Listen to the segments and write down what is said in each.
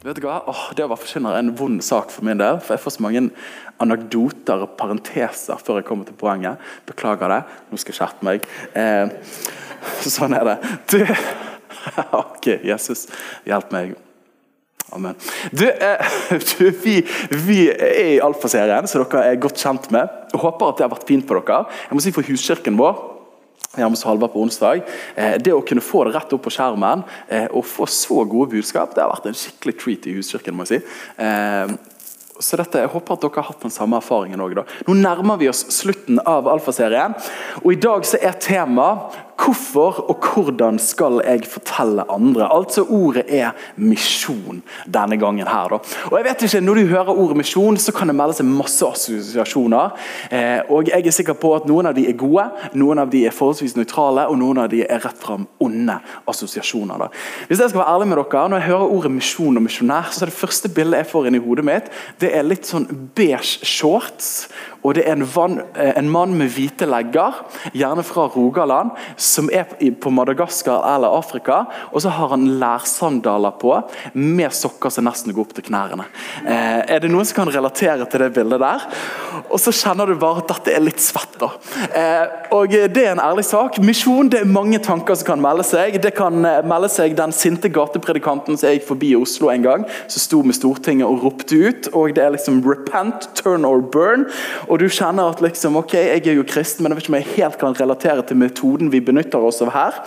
Vet du hva? Åh, det å være forkynner er en vond sak for min del. For jeg får så mange anekdoter og parenteser før jeg kommer til poenget. Beklager det. Nå skal jeg skjerpe meg. Eh, sånn er det. Du Ok, Jesus, hjelp meg. Amen. Du, eh, du vi, vi er i Alfa-serien, som dere er godt kjent med. Jeg håper at det har vært fint for dere. Jeg må si For huskirken vår hjemme salva på onsdag. Eh, det å kunne få det rett opp på skjermen eh, og få så gode budskap, det har vært en skikkelig treat i huskirken. må jeg si. Eh, så dette, Jeg håper at dere har hatt den samme erfaringen òg. Nå nærmer vi oss slutten av Alfa-serien, og i dag så er tema Hvorfor og hvordan skal jeg fortelle andre? Altså Ordet er misjon denne gangen. her. Da. Og jeg vet ikke, Når du hører ordet misjon, så kan det melde seg masse assosiasjoner. Eh, og Jeg er sikker på at noen av de er gode, noen av de er forholdsvis nøytrale, og noen av de er rett fram onde assosiasjoner. Da. Hvis jeg skal være ærlig med dere, Når jeg hører ordet misjon og misjonær, så er det første bildet jeg får inn i hodet mitt, det er litt sånn beige shorts. Og det er en, van, en mann med hvite legger, gjerne fra Rogaland som er på Madagaskar eller Afrika. Og så har han lærsandaler på med sokker som nesten går opp til knærne. Eh, er det noen som kan relatere til det bildet der? Og så kjenner du bare at dette er litt svett. da. Eh, og Det er en ærlig sak. Misjon det er mange tanker som kan melde seg. Det kan eh, melde seg den sinte gatepredikanten som jeg gikk forbi i Oslo en gang, som sto med Stortinget og ropte ut. og Det er liksom 'repent, turn or burn'. Og du kjenner at liksom, ok, jeg er jo kristen, men jeg vet ikke om jeg helt kan relatere til metoden vi benytter oss av her.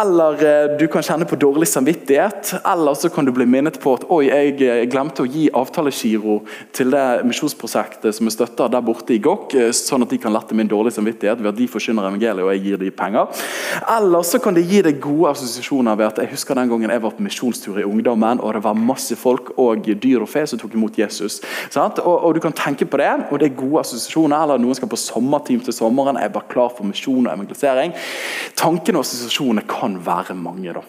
Eller eh, du kan kjenne på dårlig samvittighet. Eller så kan du bli minnet på at oi, jeg eh, glemte å gi avtalegiro til det misjonsprosjektet som er støtter der borte i Gokk, eh, sånn at de kan lette min dårlige samvittighet ved at de forkynner evangeliet og jeg gir dem penger. Eller så kan det gi deg gode assosiasjoner ved at jeg husker den gangen jeg var på misjonstur i ungdommen, og det var masse folk og dyr og fe som tok imot Jesus. Og, og, Du kan tenke på det, og det er gode assosiasjoner. Eller noen skal på sommerteam til sommeren, er bare klar for misjon og evangelisering. Tankene og assosiasjonene kan være mange. da.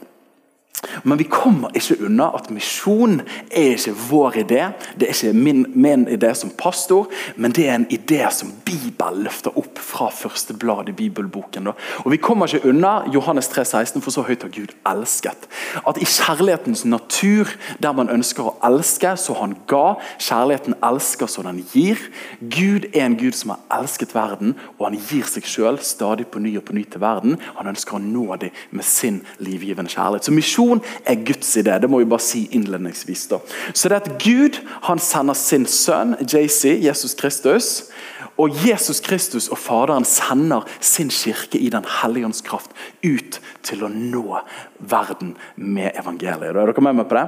Men vi kommer ikke unna at misjon er ikke vår idé. Det er ikke min, min idé som pastor, men det er en idé som Bibelen løfter opp fra første blad i bibelboken. Og Vi kommer ikke unna Johannes 3, 16, for så høyt har Gud elsket. At i kjærlighetens natur, der man ønsker å elske, så han ga. Kjærligheten elsker så den gir. Gud er en Gud som har elsket verden, og han gir seg selv stadig på ny og på ny til verden. Han ønsker å nå dem med sin livgivende kjærlighet. Så misjon Misjon er Guds idé. Det må vi bare si innledningsvis. da. Så det er at Gud han sender sin sønn, JC, Jesus Kristus. Og Jesus Kristus og Faderen sender sin kirke i Den hellige ånds kraft ut til å nå verden med evangeliet. Er dere med meg på det?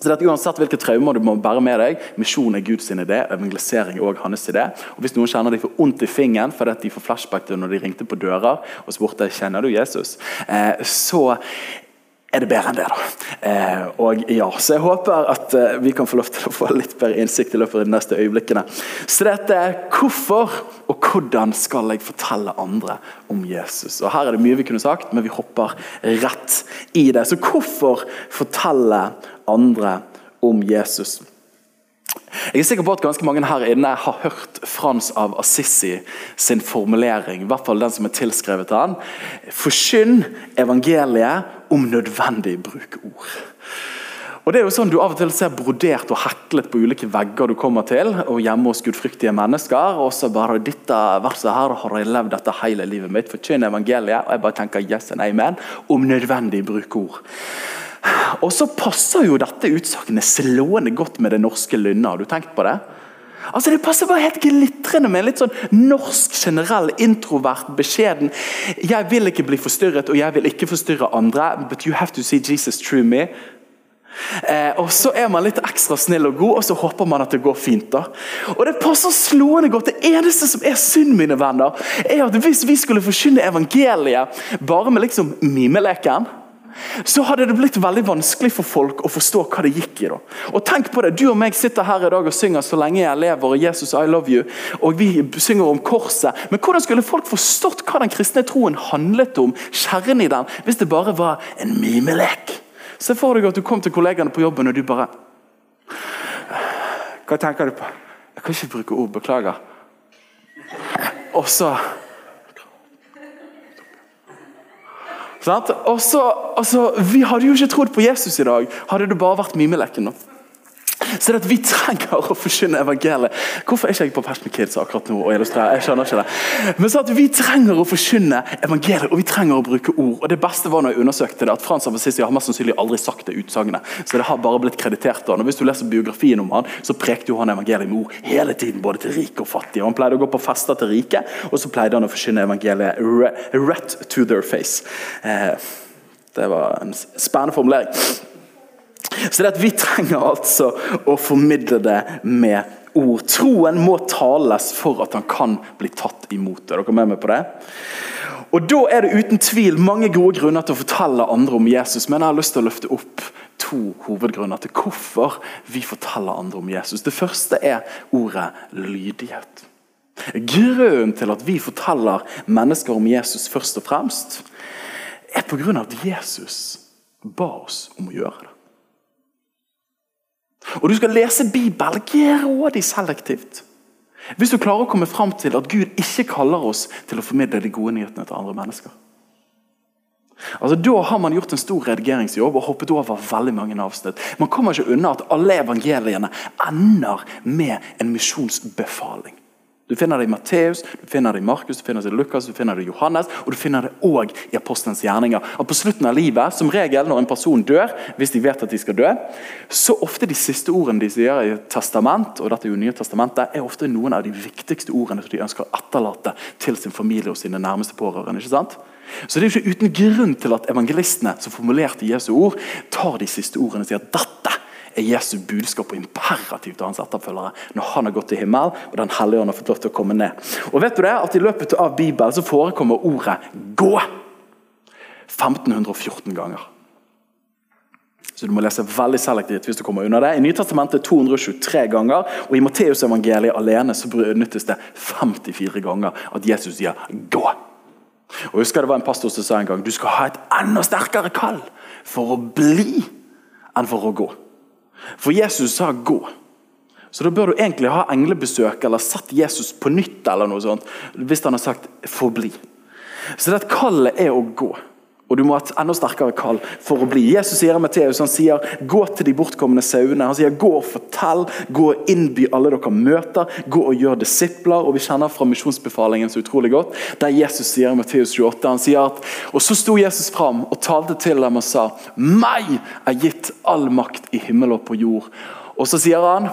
Så det er Uansett hvilke traumer du må bære med deg, misjon er Guds idé, evangelisering er også hans idé. Og Hvis noen kjenner de får vondt i fingeren fordi de får flashback til når de ringte på dører og spurte kjenner du Jesus, eh, så er det bedre enn det. da. Eh, og ja, Så jeg håper at eh, vi kan få lov til å få litt bedre innsikt i løpet av de neste øyeblikkene. Så dette er hvorfor og hvordan skal jeg fortelle andre om Jesus? Og Her er det mye vi kunne sagt, men vi hopper rett i det. Så hvorfor fortelle andre om Jesus? Jeg er sikker på at ganske mange her inne har hørt Frans av Assisi sin formulering, i hvert fall den som er tilskrevet til han. Forkynn evangeliet om nødvendig bruk ord. Og det er jo sånn Du av og til ser brodert og heklet på ulike vegger du kommer til, og hjemme hos gudfryktige mennesker. og så bare dette verset her har jeg levd dette hele livet mitt. Forkynn evangeliet. Og jeg bare tenker yes and amen. Om nødvendig bruk ord. Og så passer jo dette utsagnet slående godt med det norske lynnet. Har du tenkt på det? Altså Det passer bare helt glitrende med en litt sånn norsk, generell, introvert, beskjeden Jeg vil ikke bli forstyrret, og jeg vil ikke forstyrre andre, but you have to see Jesus through me. Eh, og Så er man litt ekstra snill og god, og så håper man at det går fint. da. Og Det passer slående godt. Det eneste som er synd, mine venner, er at hvis vi skulle forkynne evangeliet bare med liksom mimeleken så hadde det blitt veldig vanskelig for folk å forstå hva det gikk i. da. Og tenk på det, Du og meg sitter her i dag og synger 'Så lenge jeg lever' og 'Jesus, I love you'. Og vi synger om korset. Men hvordan skulle folk forstått hva den kristne troen handlet om, kjernen i den, hvis det bare var en mimelek? Se for deg at du kom til kollegaene på jobben og du bare Hva tenker du på? Jeg kan ikke bruke ord. Beklager. Og så Og så, altså, Vi hadde jo ikke trodd på Jesus i dag, hadde det bare vært mimelekken. Så det at Vi trenger å forkynne evangeliet. Hvorfor er ikke jeg på Pers med Kids akkurat nå? og illustrerer? Jeg skjønner ikke det. Men så at Vi trenger å forkynne evangeliet, og vi trenger å bruke ord. Og Det beste var når jeg undersøkte det, at Frans av Assisi har mest sannsynlig aldri sagt det utsagnet. Så det har bare blitt kreditert av. Hvis du leser biografien om han, så prekte jo han evangeliet med ord hele tiden, både til rike og fattige. Han pleide å gå på fester til rike, og så pleide han å forkynne evangeliet rett to their face. Eh, det var en spennende formulering. Så det at Vi trenger altså å formidle det med ord. Troen må tales for at han kan bli tatt imot. Er dere med meg på det? Og Da er det uten tvil mange gode grunner til å fortelle andre om Jesus, men jeg har lyst til å løfte opp to hovedgrunner til hvorfor vi forteller andre om Jesus. Det første er ordet lydighet. Grunnen til at vi forteller mennesker om Jesus først og fremst, er pga. at Jesus ba oss om å gjøre det. Og Du skal lese Bibelen grådig selektivt. Hvis du klarer å komme fram til at Gud ikke kaller oss til å formidle de gode nyhetene til andre mennesker. Altså, Da har man gjort en stor redigeringsjobb og hoppet over veldig mange avsnitt. Man kommer ikke unna at alle evangeliene ender med en misjonsbefaling. Du finner det i Matteus, du finner det i Markus, du finner det i Lukas, du finner det i Johannes og du finner det òg i apostelens gjerninger. At På slutten av livet, som regel når en person dør, hvis de vet at de skal dø, så ofte de siste ordene de sier i testament, og dette er jo nye testamentet, er ofte noen av de viktigste ordene som de ønsker å etterlate til sin familie og sine nærmeste pårørende. ikke sant? Så Det er jo ikke uten grunn til at evangelistene som formulerte Jesu ord, tar de siste ordene og sier at dette er Jesu budskap og imperativ til hans etterfølgere når han har gått til himmel og Den hellige ånd har fått lov til å komme ned. Og vet du det, at I løpet av Bibelen så forekommer ordet 'gå' 1514 ganger. Så Du må lese veldig selektivt hvis du kommer under det. I Nytestamentet 223 ganger, og i Matteusevangeliet alene så benyttes det 54 ganger at Jesus sier 'gå'. Og husker Det var en pastor som sa en gang du skal ha et enda sterkere kall for å bli enn for å gå. For Jesus sa 'gå'. Så da bør du egentlig ha englebesøk eller sett Jesus på nytt. eller noe sånt, Hvis han har sagt 'forbli'. Så det kallet er å gå. Og du må ha et enda sterkere kall for å bli. Jesus sier Matteus, han sier 'gå til de bortkomne sauene'. Han sier 'gå og fortell', 'gå og innby alle dere møter', 'gå og gjør disipler'. Og Vi kjenner fra misjonsbefalingen så utrolig godt, der Jesus sier i Matteus 28 han sier at, Og så sto Jesus fram og talte til dem og sa 'Meg er gitt all makt i himmel og på jord'. Og så sier han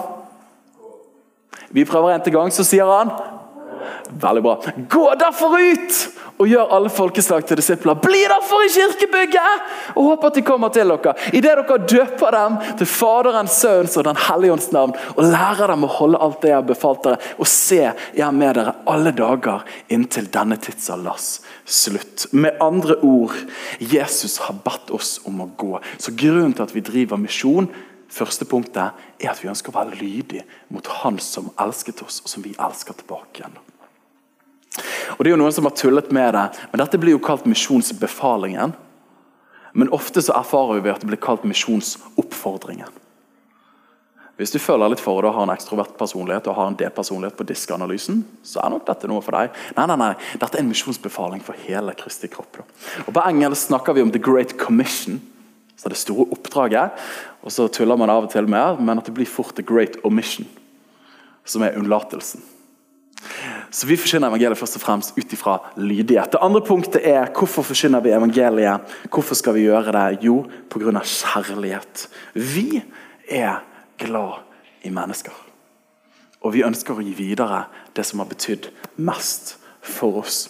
Vi prøver en til gang, så sier han Veldig bra. Gå derfor ut og gjør alle folkeslag til disipler. Bli derfor i kirkebygget! Og håp at de kommer til dere. Idet dere døper dem til Faderens, Sønns og Den hellige ånds navn, og lærer dem å holde alt det jeg har befalt dere, og se jeg er med dere alle dager inntil denne tidsalders slutt. Med andre ord, Jesus har bedt oss om å gå. Så grunnen til at vi driver misjon, første punktet, er at vi ønsker å være lydige mot Han som elsket oss, og som vi elsker tilbake igjen. Og Det er jo noen som har tullet med det, men dette blir jo kalt misjonsbefalingen. Men ofte så erfarer vi at det blir kalt misjonsoppfordringen. Hvis du føler litt for det og har en ekstrovert personlighet og har en D-personlighet på diskanalysen, så er nok dette noe for deg. Nei, nei, nei, Dette er en misjonsbefaling for hele Kristi kropp. Og På engelsk snakker vi om The Great Commission, så det store oppdraget. Og så tuller man av og til med men at det blir fort The Great Omission, som er unnlatelsen. Så Vi forkynner evangeliet først og fremst ut ifra lydighet. Det andre punktet er hvorfor forkynner vi evangeliet. Hvorfor skal vi gjøre det? Jo, pga. kjærlighet. Vi er glad i mennesker. Og vi ønsker å gi videre det som har betydd mest for oss.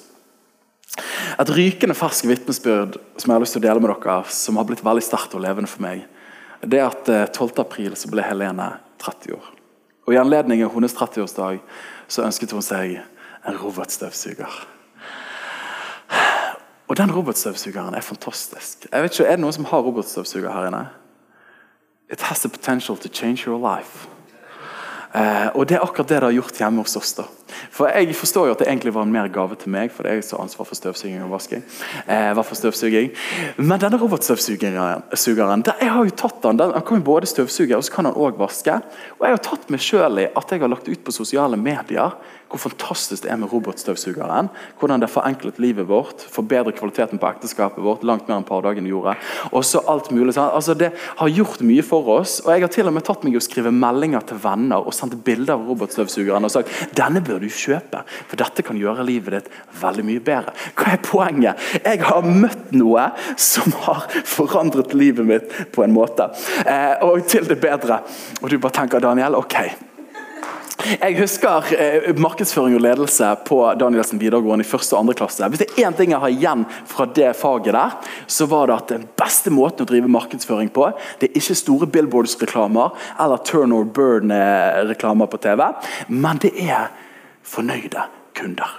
Et rykende fersk vitnesbyrd som jeg har lyst til å dele med dere, som har blitt veldig sterkt og levende for meg, det er at 12. Eh, april så ble Helene 30 år. Og I anledning hennes 30-årsdag så ønsket hun seg en robotstøvsuger. Og den robotstøvsugeren er fantastisk. Jeg vet ikke, Er det noen som har robotstøvsuger her inne? It has the potential to change your life. Eh, og Det er akkurat det det har gjort hjemme hos oss. da. For Jeg forstår jo at det egentlig var en mer gave til meg, for det er jeg har ansvar for støvsuging og vasking. Eh, for støvsuging. Men denne robotstøvsugeren jeg har jo tatt den, den kan jo både støvsuge og så kan han også vaske. Og Jeg har tatt meg selv i at jeg har lagt ut på sosiale medier hvor fantastisk det er med robotstøvsugeren. Hvordan det har forenklet livet vårt, forbedret kvaliteten på ekteskapet vårt. langt mer enn par dager gjorde. Og så alt mulig. Altså, det har gjort mye for oss. og Jeg har til og med tatt meg å skrive meldinger til venner og sendt bilder av robotstøvsugeren og sagt denne bør du kjøpe, for dette kan gjøre livet ditt veldig mye bedre. Hva er poenget? Jeg har møtt noe som har forandret livet mitt på en måte. Eh, og til det bedre. Og du bare tenker Daniel, ok. Jeg husker eh, markedsføring og ledelse på Danielsen videregående i første og andre klasse. Hvis det er én ting jeg har igjen fra det faget der, så var det at den beste måten å drive markedsføring på, det er ikke store billboards-reklamer eller Turn or Burn-reklamer på TV, men det er fornøyde kunder.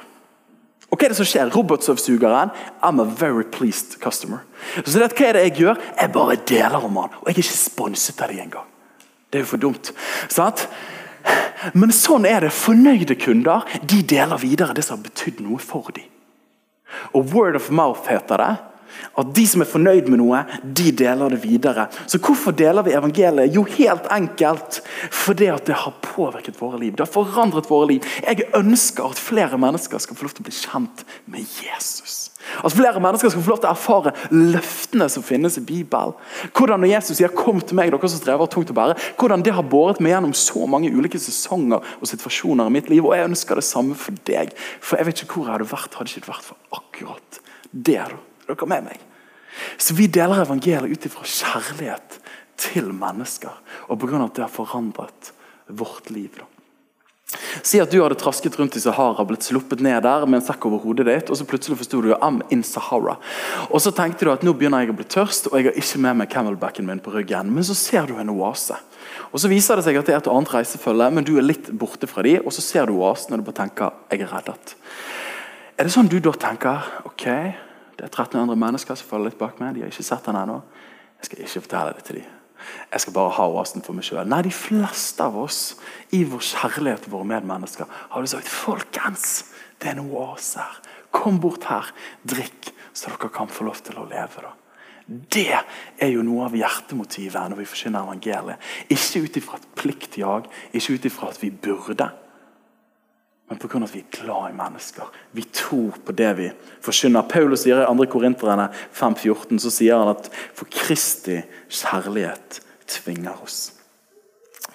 Og hva er det som skjer? Robotstøvsugeren I'm a very pleased customer. Så det, Hva er det jeg gjør? Jeg bare deler om den. Og jeg er ikke sponset av dem engang. Det er jo for dumt. Sant? Men sånn er det. Fornøyde kunder de deler videre det som har betydd noe for dem. Og Word of mouth heter det. At de som er fornøyd med noe, de deler det videre. Så Hvorfor deler vi evangeliet? Jo, helt enkelt fordi at det har påvirket våre liv. Det har forandret våre liv. Jeg ønsker at flere mennesker skal få lov til å bli kjent med Jesus. At flere mennesker skal få lov til å erfare løftene som finnes i Bibelen. Hvordan når Jesus sier 'kom til meg, dere som strever tungt å bære', hvordan det har båret meg gjennom så mange ulike sesonger og situasjoner i mitt liv. Og jeg ønsker det samme for deg. For jeg vet ikke hvor jeg hadde vært hadde ikke vært for akkurat det. Er dere med meg? Så vi deler evangeliet ut ifra kjærlighet til mennesker. Og pga. at det har forandret vårt liv. da. Si at du hadde trasket rundt i Sahara, blitt sluppet ned der med en sekk over hodet ditt, og så plutselig forsto du I'm in Sahara. Og så tenkte du at nå begynner jeg å bli tørst, og jeg har ikke med meg camelbacken min på ryggen. Men så ser du en oase. Og Så viser det seg at det er et annet reisefølge, men du er litt borte fra de, og så ser du oasen og du bare tenker jeg er reddet. Er det sånn du da tenker ok, det er 1300 mennesker som følger litt bak meg, de har ikke sett den ennå. Jeg skal ikke fortelle det til dem. Jeg skal bare ha oasen for meg sjøl. Nei, de fleste av oss i vår kjærlighet til våre medmennesker har sagt folkens, det er en oase her. Kom bort her, drikk, så dere kan få lov til å leve. da. Det er jo noe av hjertemotivet når vi forkynner evangeliet. Ikke ut ifra et pliktjag, ikke ut ifra at vi burde. Men pga. at vi er glad i mennesker. Vi tror på det vi forkynner. Paulus sier i 2. Korinterne 5,14 så sier han at for Kristi kjærlighet tvinger oss.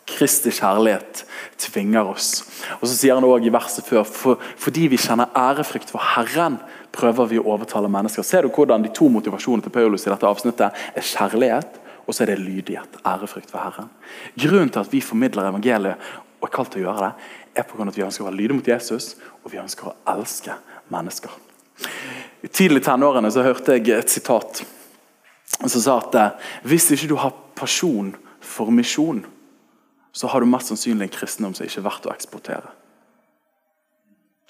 Kristi kjærlighet tvinger oss. Og så sier han også i verset før for, fordi vi kjenner ærefrykt for Herren, prøver vi å overtale mennesker. Ser du hvordan de to motivasjonene til Paulus i dette avsnittet er kjærlighet og så er det lydighet. Ærefrykt for Herren. Grunnen til at vi formidler evangeliet og er kalt til å gjøre det, er av at vi ønsker å være lydige mot Jesus og vi ønsker å elske mennesker. I tidlig tenårene så hørte jeg et sitat som sa at eh, hvis ikke du har pasjon for misjon, så har du mest sannsynlig en kristendom som ikke er verdt å eksportere.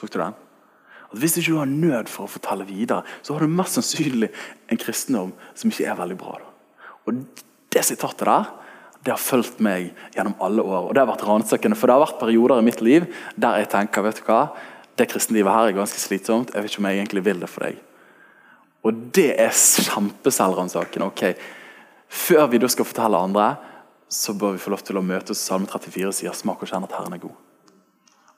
Tok du den? At Hvis ikke du har nød for å fortelle videre, så har du mest sannsynlig en kristendom som ikke er veldig bra. Og Det sitatet der det har fulgt meg gjennom alle år. og Det har vært ransakende, for det har vært perioder i mitt liv der jeg tenker vet du hva, det kristenlivet her er ganske slitsomt. Jeg vet ikke om jeg egentlig vil det for deg. Og det er kjempeselvransakende. Okay. Før vi da skal fortelle andre, så bør vi få lov til å møtes. Salme 34 sier 'smak og kjenn at Herren er god'.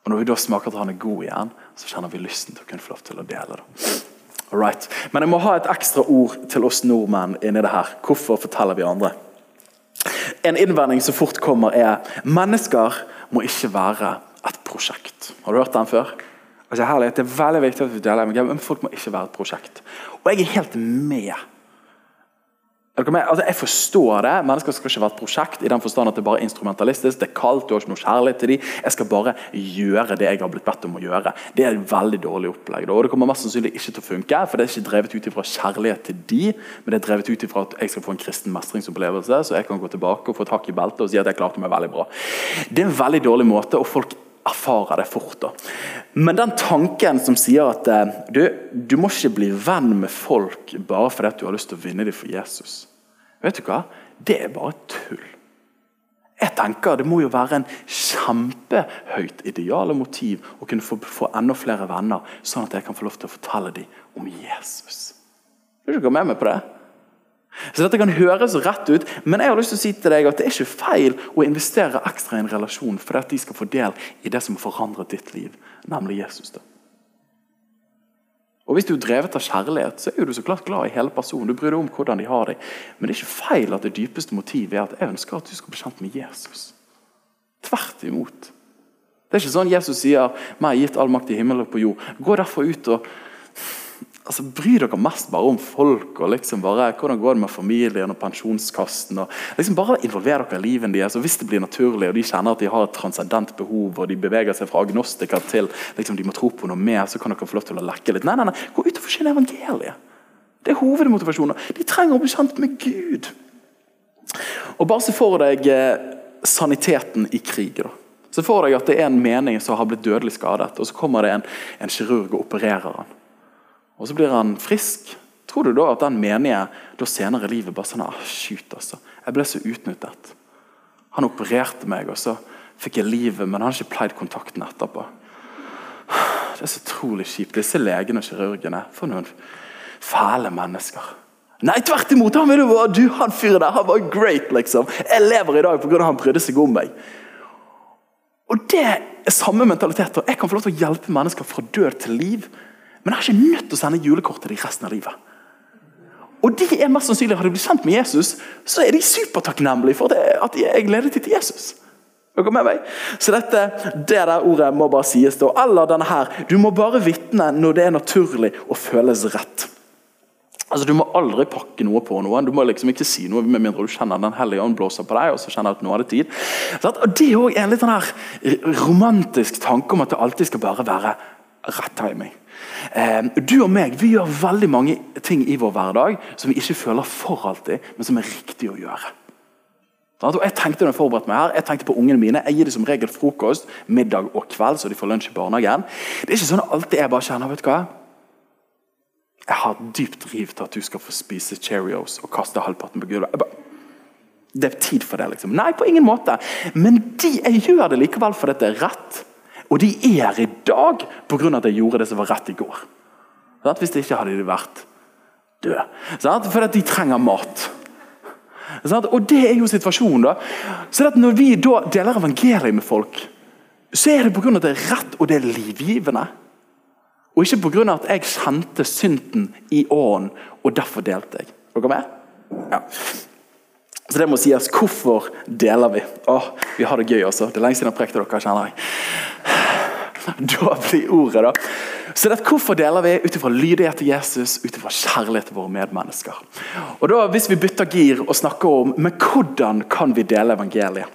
Og Når vi da smaker at Han er god igjen, så kjenner vi lysten til å kunne få lov til å dele det. Alright. Men jeg må ha et ekstra ord til oss nordmenn inni det her. Hvorfor forteller vi andre? En innvending som fort kommer, er mennesker må ikke være et prosjekt. Har du hørt den før? Altså, herlighet, det er veldig viktig at vi deler men folk må ikke være et prosjekt. Og jeg er helt med Altså, jeg forstår det. Mennesker skal ikke være et prosjekt i den forstand at det bare er instrumentalistisk. Det er kaldt, du har ikke noe kjærlighet til dem. Jeg skal bare gjøre det jeg har blitt bedt om å gjøre. Det er et veldig dårlig opplegg. Og Det kommer mest sannsynlig ikke til å funke, for det er ikke drevet ut ifra kjærlighet til de, men det er drevet ut ifra at jeg skal få en kristen mestringsopplevelse, så jeg kan gå tilbake og få et hakk i beltet og si at jeg klarte meg veldig bra. Det er en veldig dårlig måte, og folk erfare det fort. da. Men den tanken som sier at eh, du, du må ikke bli venn med folk bare fordi du har lyst til å vinne dem for Jesus, vet du hva? det er bare tull. Jeg tenker Det må jo være en kjempehøyt ideale motiv å kunne få, få enda flere venner, sånn at jeg kan få lov til å fortelle dem om Jesus. Vil du gå med meg på det? Så Dette kan høres rett ut, men jeg har lyst til å si til deg at det er ikke feil å investere ekstra i en relasjon for at de skal få del i det som har forandret ditt liv, nemlig Jesus. da. Og Hvis du er drevet av kjærlighet, så er du så klart glad i hele personen. Du bryr deg om hvordan de har deg. Men det er ikke feil at det dypeste motivet er at jeg ønsker at du skal bli kjent med Jesus. Tvert imot. Det er ikke sånn Jesus sier 'meg gitt all makt i himmelen og på jord'. Gå derfor ut og altså, Bry dere mest bare om folk og liksom bare, hvordan går det med familien og pensjonskassen. og liksom Bare involver dere i livet deres. Altså, Hvis det blir naturlig og de kjenner at de har et transcendent behov og de beveger seg fra agnostiker til liksom, de må tro på noe mer, så kan dere få lov til å lekke litt. Nei, nei, nei, Gå ut og forkynn evangeliet. Det er hovedmotivasjonen. De trenger å bli kjent med Gud. Og Bare se for deg eh, saniteten i krig. da. Så får deg at det er en mening som har blitt dødelig skadet, og så kommer det en, en kirurg og opererer han og så blir han frisk, tror du da at den menige da senere i livet bare sånn ah, Shoot, altså. Jeg ble så utnyttet. Han opererte meg, og så fikk jeg livet, men han har ikke pleid kontakten etterpå. Det er så utrolig kjipt. Disse legene og kirurgene. For noen fæle mennesker. Nei, tvert imot! Han, du, han fyren der han var great, liksom. Jeg lever i dag pga. han brydde seg om meg. Og Det er samme mentalitet. Jeg kan få lov til å hjelpe mennesker fra død til liv. Men jeg er ikke nødt til å sende julekort til dem resten av livet. Og de er mest sannsynlig, Har de blitt kjent med Jesus, så er de supertakknemlige for det, at jeg er gledet til Jesus. Dere med meg? Så dette, det der ordet må bare sies. da. Eller denne her. Du må bare vitne når det er naturlig og føles rett. Altså, Du må aldri pakke noe på noen. Du må liksom ikke si noe med mindre du kjenner Den hellige ånd blåser på deg. og så kjenner at nå er det tid. Og Det er også en litt sånn her romantisk tanke om at det alltid skal bare være rett timing. Eh, du og meg vi gjør veldig mange ting i vår hverdag som vi ikke føler for alltid, men som er riktig å gjøre. Jeg tenkte når jeg forberedte meg her, jeg tenkte på ungene mine. Jeg gir dem som regel frokost, middag og kveld, så de får lunsj i barnehagen. Det er ikke sånn alltid jeg bare kjenner vet du hva? Jeg har dypt driv til at du skal få spise Cheerios og kaste halvparten på gulvet. Det er tid for det, liksom. Nei, på ingen måte. Men de, jeg gjør det likevel fordi det er rett. Og de er i dag pga. at jeg gjorde det som var rett i går. Hvis det ikke hadde de vært døde. Fordi de trenger mat. Og det er jo situasjonen. da. Så Når vi da deler evangeliet med folk, så er det pga. at det er rett og det er livgivende. Og ikke pga. at jeg kjente synden i ånden, og derfor delte jeg. Dere med? Ja. Så det må sies. Hvorfor deler vi? Åh, Vi har det gøy også. Det er lenge siden jeg prekte dere. kjenner jeg. Da blir ordet, da. Så det, Hvorfor deler vi? Ut ifra lydighet til Jesus, ut ifra kjærlighet til våre medmennesker. Og da, Hvis vi bytter gir og snakker om men hvordan kan vi dele evangeliet,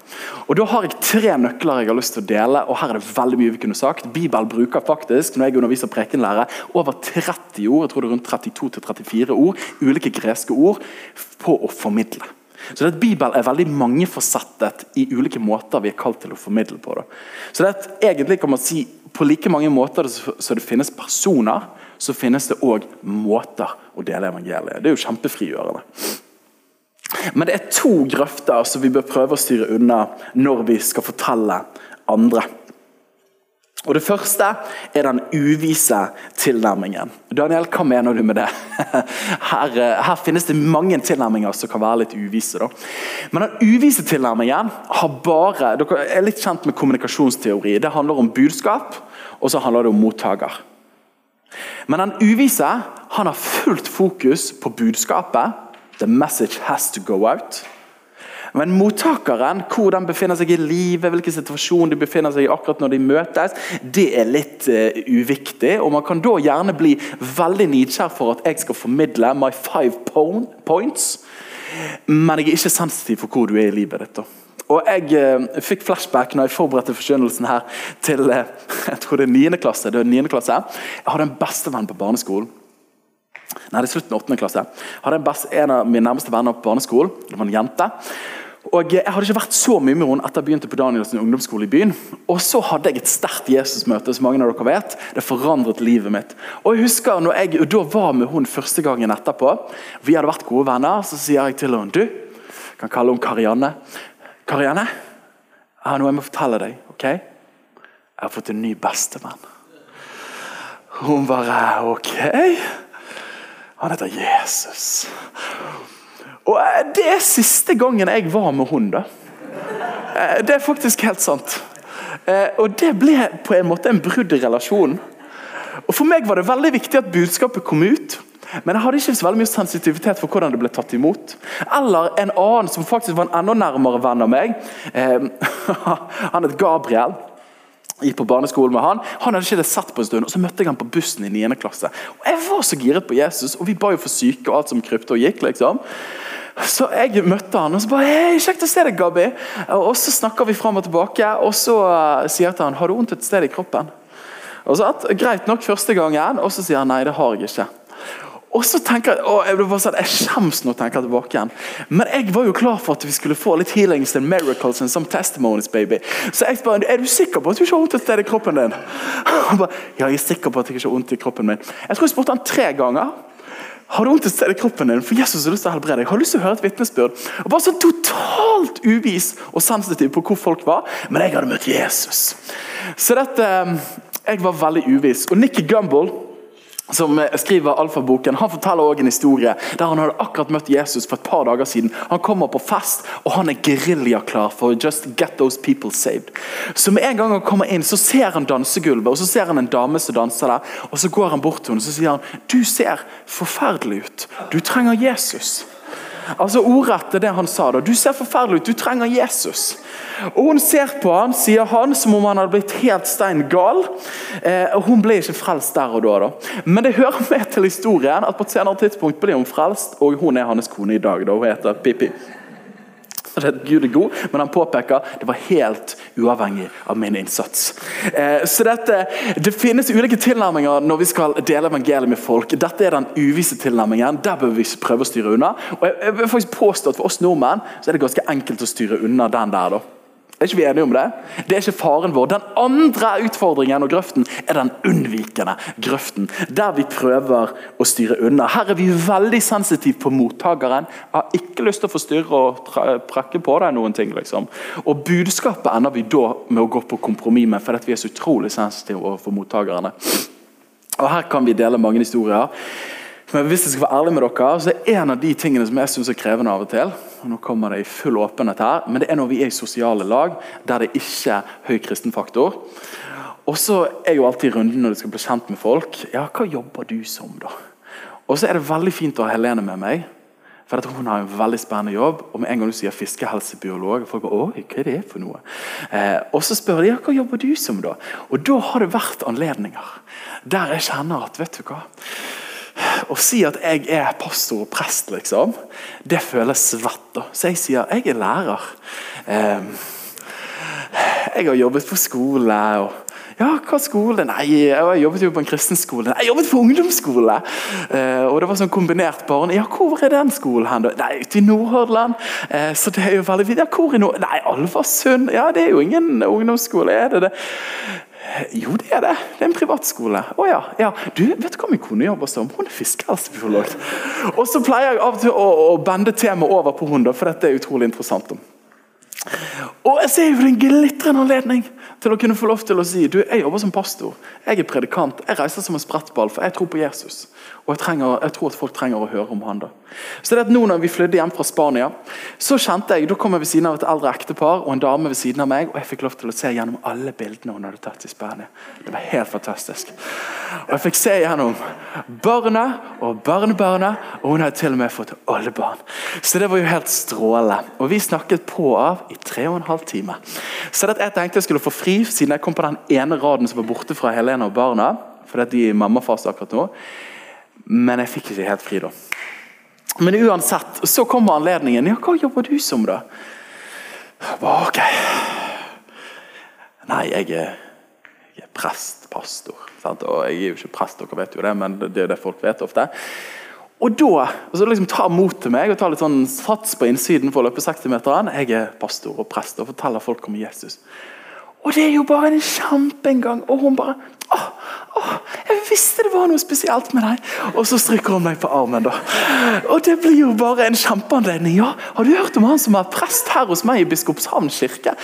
Og Da har jeg tre nøkler jeg har lyst til å dele. og Her er det veldig mye vi kunne sagt. Bibelen bruker faktisk når jeg underviser prekenlære, over 30 ord, jeg tror det er rundt 32-34 ord, ulike greske ord, på å formidle. Så det at Bibelen er veldig mangefasettet i ulike måter vi er kalt til å formidle på. Det. Så det at egentlig kan man si På like mange måter som det finnes personer, så finnes det òg måter å dele evangeliet. Det er jo kjempefrigjørende. Men det er to grøfter som vi bør prøve å styre unna når vi skal fortelle andre. Og Det første er den uvise tilnærmingen. Daniel, hva mener du med det? Her, eh, her, finnes det mange tilnærminger som kan være litt uvise. Da. Men den uvise tilnærmingen har bare Dere er litt kjent med kommunikasjonsteori. Det handler om budskap, og så handler det om mottaker. Men den uvise han har fullt fokus på budskapet. The message has to go out. Men mottakeren, hvor den befinner seg i livet, hvilken situasjon de befinner seg i akkurat når de møtes, det er litt uh, uviktig. og Man kan da gjerne bli veldig nidkjær for at jeg skal formidle my five points, men jeg er ikke sensitiv for hvor du er i livet ditt. Og Jeg eh, fikk flashback når jeg forberedte forkynnelsen her til eh, jeg tror det er 9. klasse. Det er 9. klasse. Jeg hadde en bestevenn på barneskolen. Nei, det er slutten av 8. klasse. Jeg hadde en, best, en av mine nærmeste venner på barneskolen. Det var en jente. Og Jeg hadde ikke vært så mye med henne etter jeg begynte på Danielsen ungdomsskole i byen. Og så hadde jeg et sterkt Jesusmøte, som mange av dere vet. Det forandret livet mitt. Og jeg husker når jeg da var med henne første gangen etterpå. Vi hadde vært gode venner. Så sier jeg til henne Du, jeg kan kalle henne Karianne. Karianne, jeg har noe jeg må fortelle deg. ok? Jeg har fått en ny bestevenn. Hun bare OK. Han heter Jesus. Og eh, Det er siste gangen jeg var med hun da. Eh, det er faktisk helt sant. Eh, og det ble på en måte en brudd i relasjonen. Og For meg var det veldig viktig at budskapet kom ut. Men jeg hadde ikke så veldig mye sensitivitet for hvordan det ble tatt imot. Eller en annen som faktisk var en enda nærmere venn av meg. Han het Gabriel gikk på barneskolen med han. Han hadde ikke det sett på en stund, og så møtte jeg han på bussen i 9. klasse. Og Jeg var så giret på Jesus, og vi ba jo for syke og alt som krypte og gikk. liksom. Så jeg møtte han og så bare hei, 'Kjekt å se deg, Gabi.' Og Så snakker vi fram og tilbake, og så uh, sier jeg til han 'Har du vondt et sted i kroppen?' Og så at, Greit nok første gangen, og så sier han 'Nei, det har jeg ikke'. Og så tenker Jeg å, jeg, ble bare sånn, jeg skjems nå tenker tilbake igjen. Men jeg var jo klar for at vi skulle få litt healings and miracles and some testimonies. baby. Så jeg spør er du sikker på at du ikke har vondt et sted i kroppen din. Han bare, ja, jeg er sikker på at jeg ikke har vondt i kroppen min. Jeg tror jeg spurte han tre ganger. Har du vondt et sted i kroppen din? For Jesus har lyst til å helbrede deg. Har du lyst til å høre et vitnesbyrd? Og Bare så totalt uvis og sensitiv på hvor folk var. Men jeg hadde møtt Jesus. Så dette eh, Jeg var veldig uvis. Og Nikki Gumbel som eh, skriver Alfaboken, han forteller også en historie der han hadde akkurat møtt Jesus for et par dager siden. Han kommer på fest, og han er geriljaklar for just get those people saved. Så med en gang han kommer inn, så ser han dansegulvet, og så ser han en dame som danser der. og Så går han bort til henne og så sier han, du ser forferdelig ut. Du trenger Jesus. Altså Ordrett er det han sa. da. Du ser forferdelig ut, du trenger Jesus. Og Hun ser på han, sier han, som om han hadde blitt helt stein gal. Eh, og Hun ble ikke frelst der og da. da. Men det hører med til historien at på et senere tidspunkt ble hun frelst, og hun er hans kone i dag. da. Hun heter Pippi. Gud er god, men han påpeker det var helt uavhengig av min innsats. Eh, så dette, Det finnes ulike tilnærminger når vi skal dele evangeliet med folk. Dette er den uvise tilnærmingen. Der bør vi prøve å styre unna. Og jeg, jeg vil faktisk påstå at For oss nordmenn så er det ganske enkelt å styre unna den der. da. Er ikke vi enige om det? Det er ikke faren vår. Den andre utfordringen og grøften er den unnvikende grøften. Der vi prøver å styre unna. Her er vi veldig sensitive på mottakeren. Jeg har ikke lyst til å forstyrre og prekke på deg noen ting. liksom. Og Budskapet ender vi da med å gå på kompromiss med, fordi vi er så utrolig sensitive overfor mottakerne. Og Her kan vi dele mange historier. Men hvis jeg skal være ærlig med dere, så er en av de tingene som jeg synes er krevende av og til, og nå kommer det i full åpenhet her, men det er når vi er i sosiale lag der det ikke er høy kristenfaktor. Og så er jo alltid runden når du skal bli kjent med folk. Ja, hva jobber du som, da? Og så er det veldig fint å ha Helene med meg. For jeg tror Hun har en veldig spennende jobb. og med en gang du sier fiskehelsebiolog, folk bare, Oi, hva er det for noe? Eh, og så spør de ja, hva jobber du som. da? Og Da har det vært anledninger der jeg kjenner at vet du hva, å si at jeg er pastor og prest, liksom, det føles svett. da. Så jeg sier jeg er lærer. Jeg har jobbet på skole. og ja, hva skole? Nei, jeg jobbet jo på en kristen skole. Nei, jeg jobbet på ungdomsskole! Eh, og det var sånn kombinert barn. Ja, hvor er den skolen hen? Nei, ute i Nordhordland. Eh, så det er jo veldig fint. Ja, hvor i Nord... Nei, Alversund. Ja, det er jo ingen ungdomsskole, er det det? Jo, det er det. Det er en privatskole. Å ja. ja. Du, vet du hva min kone jobber som? Hun er fiskehelsebiolog. Og så pleier jeg av og til å, å bende temaet over på henne, for dette er utrolig interessant. Og jeg ser jo en glitrende anledning til å kunne få lov til å si du, jeg jobber som pastor, jeg er predikant, jeg reiser som en sprettball, for jeg tror på Jesus. Og jeg, trenger, jeg, tror at folk trenger å høre om han da. Så det at nå når vi flydde hjem fra Spania, så kjente jeg, da kom jeg ved siden av et eldre ektepar og en dame ved siden av meg, og jeg fikk lov til å se gjennom alle bildene hun hadde tatt i Spania. Det var helt fantastisk. Og Jeg fikk se gjennom barna og barnebarna, og hun hadde til og med fått oldebarn. Så det var jo helt strålende. Og vi snakket på av i tre og en halv time. Så det at jeg tenkte jeg skulle få fri, siden jeg kom på den ene raden som var borte fra Helene og barna, fordi de er i mammafase akkurat nå, men jeg fikk ikke helt fri da. Men uansett, så kommer anledningen. Ja, hva jobber du som, da? Ok. Nei, jeg er, jeg er prest, pastor. Sant? Og jeg er jo ikke prest, dere vet jo det, men det er det folk vet ofte. Og da og så liksom tar mot til meg og tar litt sånn sats på innsiden for å løpe 60-meteren. Jeg er pastor og prest og forteller folk om Jesus. Og det er jo bare en kjempeengang. Og hun bare åh, åh, Jeg visste det var noe spesielt med deg. Og så stryker hun meg på armen. da. Og det blir jo bare en kjempeanledning. Ja, har du hørt om han som er prest her hos meg i Biskopshavn kirke?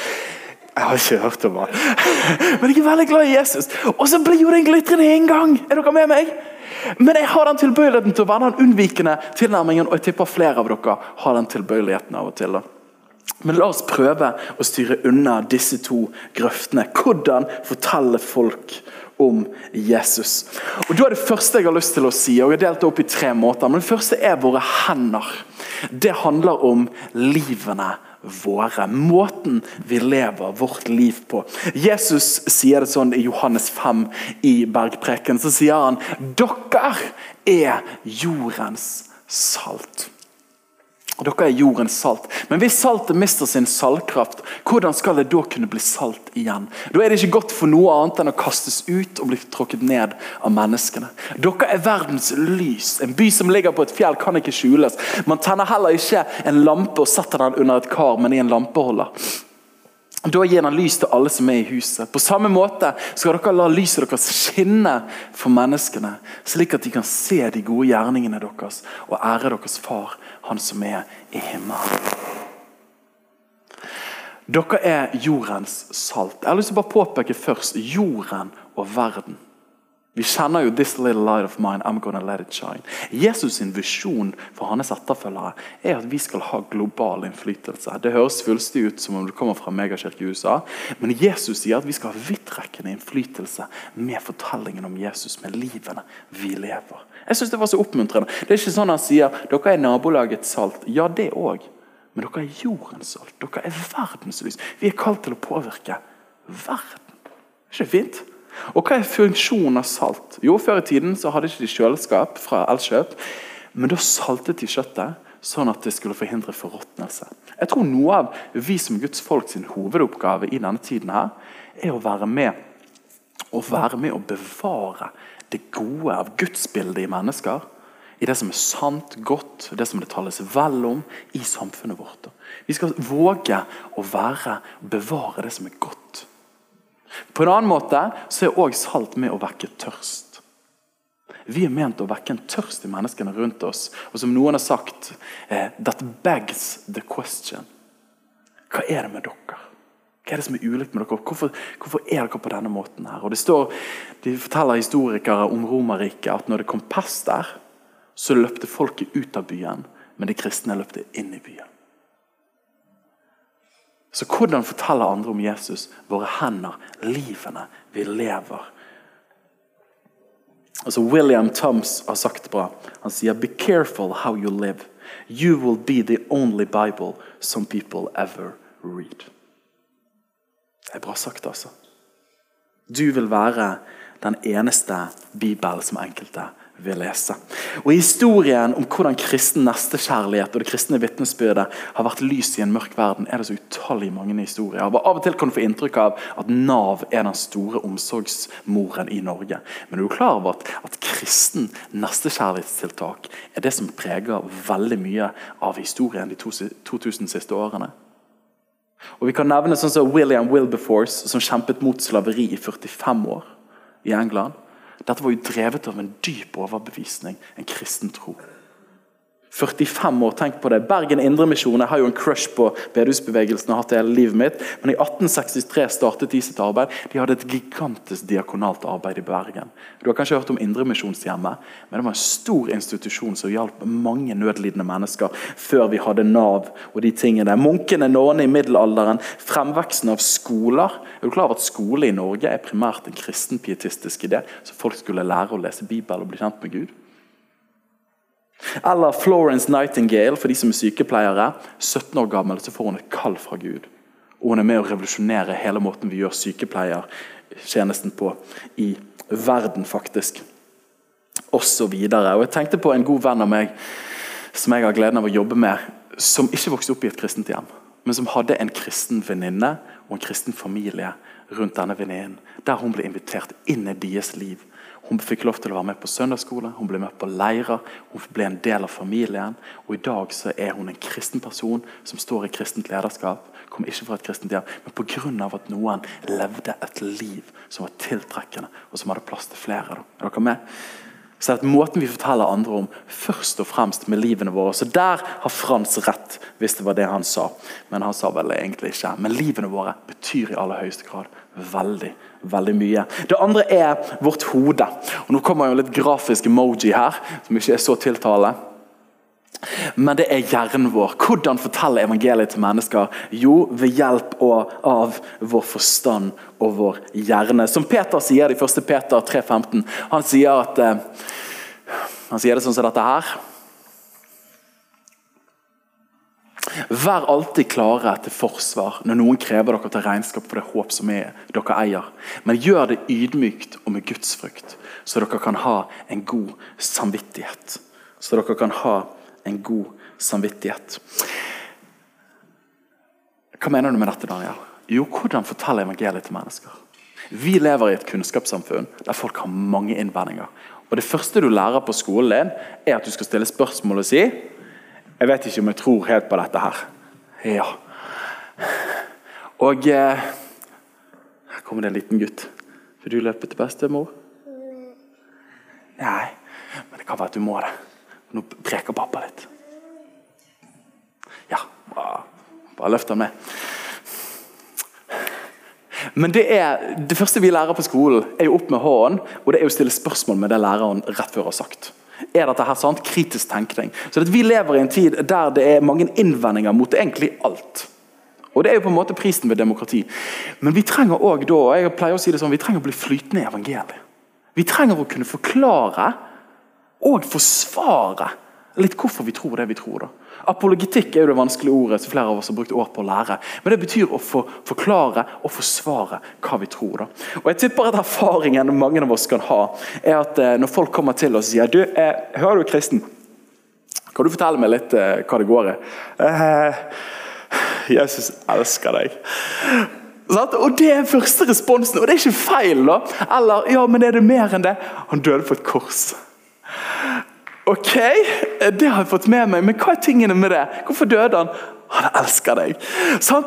Jeg har ikke hørt om han. Men jeg er veldig glad i Jesus. Og så blir jo det en glitrende inngang! Er dere med meg? Men jeg har den tilbøyeligheten til å være den unnvikende tilnærmingen, og jeg tipper flere av dere har den tilbøyeligheten av og til. da. Men la oss prøve å styre unna disse to grøftene. Hvordan fortelle folk om Jesus. Og da er Det første jeg har lyst til å si, og jeg har delt det opp i tre måter. men Det første er våre hender. Det handler om livene våre. Måten vi lever vårt liv på. Jesus sier det sånn i Johannes 5 i bergpreken. Så sier han dere er jordens salt. Dere er jordens salt. Men hvis saltet mister sin saltkraft, hvordan skal det da kunne bli salt igjen? Da er det ikke godt for noe annet enn å kastes ut og bli tråkket ned av menneskene. Dere er verdens lys. En by som ligger på et fjell, kan ikke skjules. Man tenner heller ikke en lampe og setter den under et kar, men i en lampeholder. Da gir den lys til alle som er i huset. På samme måte skal dere la lyset deres skinne for menneskene, slik at de kan se de gode gjerningene deres og ære deres far, han som er i himmelen. Dere er jordens salt. Jeg har lyst til å bare påpeke først jorden og verden. Vi kjenner jo 'This little light of mine, I'm gonna let it shine'. Jesus' sin visjon for hans etterfølgere er at vi skal ha global innflytelse. Det høres fullstig ut som om det kommer fra megakirke i USA, men Jesus sier at vi skal ha vidtrekkende innflytelse med fortellingen om Jesus, med livene vi lever. Jeg synes Det var så oppmuntrende. Det er ikke sånn han sier dere er nabolagets salt. Ja, det òg. Men dere er jordens salt. Dere er verdens lys. Vi er kalt til å påvirke verden. Er ikke det fint? Og Hva er funksjonen av salt? Jo, Før i tiden så hadde ikke de kjøleskap fra Elkjøp, men da saltet de kjøttet sånn at det skulle forhindre forråtnelse. Jeg tror noe av vi som Guds folk sin hovedoppgave i denne tiden her, er å være med å være med å bevare det gode av gudsbildet i mennesker. I det som er sant, godt, det som det tales vel om i samfunnet vårt. Vi skal våge å være, bevare det som er godt. På en annen måte så er også salt med å vekke tørst. Vi er ment å vekke en tørst i menneskene rundt oss. Og som noen har sagt eh, That begs the question. Hva er det med dere? Hva er det som er ulikt med dere? Hvorfor, hvorfor er dere på denne måten? her? Og det står, De forteller historikere om Romerriket at når det kom pest der, så løpte folket ut av byen, men de kristne løpte inn i byen. Så hvordan forteller andre om Jesus? Våre hender, livene vi lever. Altså William Tums har sagt det bra. Han sier «Be careful how you live. You will be the only Bible some people ever read». Det er bra sagt, altså. Du vil være den eneste Bibelen som enkelte vil lese. Og Historien om hvordan kristen nestekjærlighet og det kristne vitnesbyrdet har vært lys i en mørk verden, er det så utallig mange historier. av. Av og til kan du få inntrykk av at Nav er den store omsorgsmoren i Norge. Men er du klar over at, at kristen nestekjærlighetstiltak er det som preger veldig mye av historien de to, 2000 siste årene? Og Vi kan nevne sånn som William Wilberforce, som kjempet mot slaveri i 45 år i England. Dette var jo drevet av en dyp overbevisning, en kristen tro. 45 år, tenk på det. Bergen Indremisjon har jo en crush på bedehusbevegelsen. og hatt hele livet mitt, Men i 1863 startet de sitt arbeid. De hadde et gigantisk diakonalt arbeid i Bergen. Du har kanskje hørt om Indremisjonshjemmet, men det var en stor institusjon som hjalp mange nødlidende mennesker før vi hadde Nav og de tingene. Munkene, nåene i middelalderen, fremveksten av skoler. Er du klar over at skole i Norge er primært en kristenpietistisk idé? Så folk skulle lære å lese Bibelen og bli kjent med Gud? Eller Florence Nightingale, for de som er sykepleiere. 17 år gammel så får hun et kall fra Gud. Og hun er med å revolusjonere hele måten vi gjør sykepleiertjenesten på i verden, faktisk. Og så videre. Og jeg tenkte på en god venn av meg som jeg har gleden av å jobbe med, som ikke vokste opp i et kristent hjem, men som hadde en kristen venninne og en kristen familie rundt denne venninnen, der hun ble invitert inn i deres liv. Hun fikk lov til å være med på søndagsskole, hun ble med på leirer, hun ble en del av familien. Og I dag så er hun en kristen person som står i kristent lederskap. Kom ikke fra et kristent hjem, men pga. at noen levde et liv som var tiltrekkende, og som hadde plass til flere. Er dere med? Så er det måten vi forteller andre om, først og fremst med livene våre. Så Der har Frans rett, hvis det var det han sa. Men han sa vel egentlig ikke. Men livene våre betyr i aller høyeste grad veldig veldig mye. Det andre er vårt hode. Og Nå kommer jo litt grafisk emoji her, som ikke er så tiltale. Men det er hjernen vår. Hvordan fortelle evangeliet til mennesker? Jo, ved hjelp av vår forstand og vår hjerne. Som Peter sier i 1. Peter 3,15. Han sier at eh, han sier det sånn som dette her. Vær alltid klare til forsvar når noen krever dere til regnskap for det håp som er, dere eier. Men gjør det ydmykt og med gudsfrykt, så dere kan ha en god samvittighet. Så dere kan ha en god samvittighet. Hva mener du med dette, Daniel? Jo, hvordan fortelle evangeliet til mennesker? Vi lever i et kunnskapssamfunn der folk har mange innvendinger. Og Det første du lærer på skolen, din, er at du skal stille spørsmål og si jeg vet ikke om jeg tror helt på dette her. Ja. Og eh, Her kommer det en liten gutt. Vil du løpe til bestemor? Nei, men det kan være at du må det. Nå preker pappa litt. Ja, bare, bare løft han med. Men det, er, det første vi lærer på skolen, er jo opp med hånden, og det er å stille spørsmål med det læreren rett før har sagt er dette her sant? kritisk tenkning. Så Vi lever i en tid der det er mange innvendinger mot egentlig alt. Og Det er jo på en måte prisen ved demokrati. Men vi trenger også da, jeg pleier å si det sånn, vi trenger å bli flytende i evangeliet. Vi trenger å kunne forklare og forsvare litt hvorfor vi tror det vi tror. da. Apologetikk er jo det vanskelige ordet som flere av oss har brukt år på å lære. Men det betyr å få forklare og forsvare hva vi tror. da. Og jeg tipper at Erfaringen mange av oss kan ha, er at eh, når folk kommer til oss og sier du, eh, hører du kristen, kan du fortelle meg litt eh, hva det går i? Eh, Jesus elsker deg. Og Det er første responsen, og det er ikke feil. da. Eller ja, men er det mer enn det? Han døde på et kors. Ok, det har jeg fått med meg, men hva er tingene med det? Hvorfor døde han? Han elsker deg.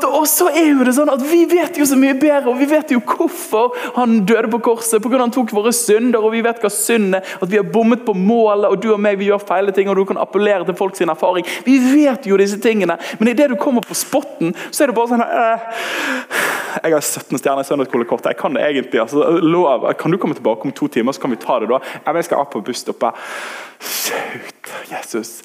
Og så er jo det sånn at Vi vet jo så mye bedre, og vi vet jo hvorfor han døde på korset. På grunn av han tok våre synder, og vi vet hva synd er. At vi har bommet på målet, og du og meg vi gjør feile ting. Og du kan appellere til folk sin erfaring. Vi vet jo disse tingene, men idet du kommer på spotten, så er det bare sånn øh, Jeg har 17 stjerner i søndagsskolekortet. Jeg kan det egentlig. altså lov, Kan du komme tilbake om to timer, så kan vi ta det da? Jeg skal av på busstoppet. Shoot, Jesus.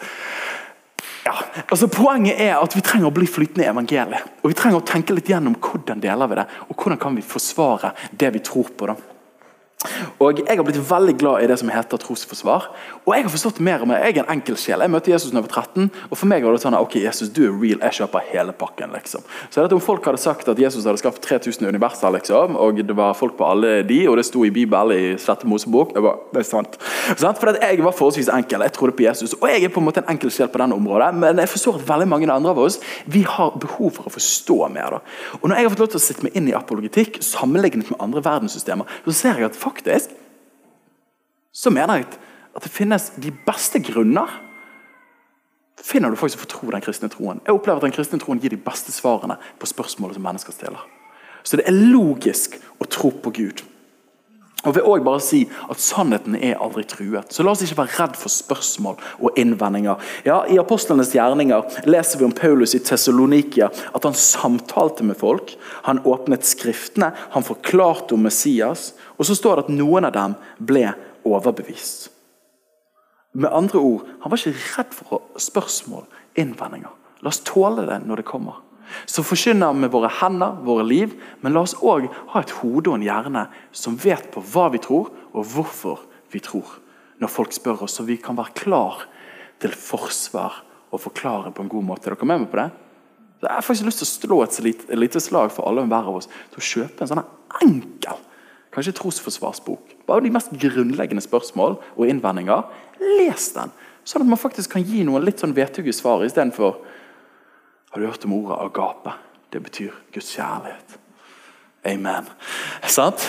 Ja, altså Poenget er at vi trenger å bli flytende i evangeliet. Og Vi trenger å tenke litt gjennom hvordan deler vi det, og hvordan kan vi forsvare det vi tror på. da. Og Jeg har blitt veldig glad i det som heter trosforsvar. Og jeg har forstått mer om det. Jeg er en enkel sjel. Jeg møtte Jesus da jeg var 13, og for meg var det sånn ok, Jesus, du er real, jeg kjøper hele pakken. liksom. Så det Om folk hadde sagt at Jesus hadde skapt 3000 universer, liksom, og det var folk på alle de, og det sto i Bibelen i Sjette Mosebok det, var, det er sant? For Jeg var forholdsvis enkel. Jeg trodde på Jesus. Og jeg er på en måte en enkel sjel på denne området, men jeg forstår at veldig mange andre av oss vi har behov for å forstå mer. da. Og Når jeg har fått lov til å sitte meg inn i apologetikk sammenlignet med andre verdenssystemer, så ser jeg at faktisk så mener jeg at det finnes de beste grunner finner du folk som får tro den kristne troen. Jeg opplever at den kristne troen gir de beste svarene på spørsmålet som mennesker stiller. Så det er logisk å tro på Gud. Og vil også bare si at Sannheten er aldri truet. Så La oss ikke være redd for spørsmål og innvendinger. Ja, I Apostlenes gjerninger leser vi om Paulus i Tessalonikia at han samtalte med folk. Han åpnet Skriftene, han forklarte om Messias. Og så står det at noen av dem ble overbevist. Med andre ord, han var ikke redd for spørsmål, innvendinger. La oss tåle det når det kommer. Så forkynner med våre hender, våre liv, men la oss òg ha et hode og en hjerne som vet på hva vi tror, og hvorfor vi tror. Når folk spør oss, så vi kan være klar til forsvar og forklare på en god måte. Er dere med meg på det? Jeg har faktisk lyst til å slå et lite slag for alle og hver av oss til å kjøpe en sånn enkel kanskje trosforsvarsbok. Bare de mest grunnleggende spørsmål og innvendinger. Les den, sånn at man faktisk kan gi noen litt sånn vettugge svar istedenfor har du hørt om ordet agape? Det betyr Guds kjærlighet. Amen. Sant?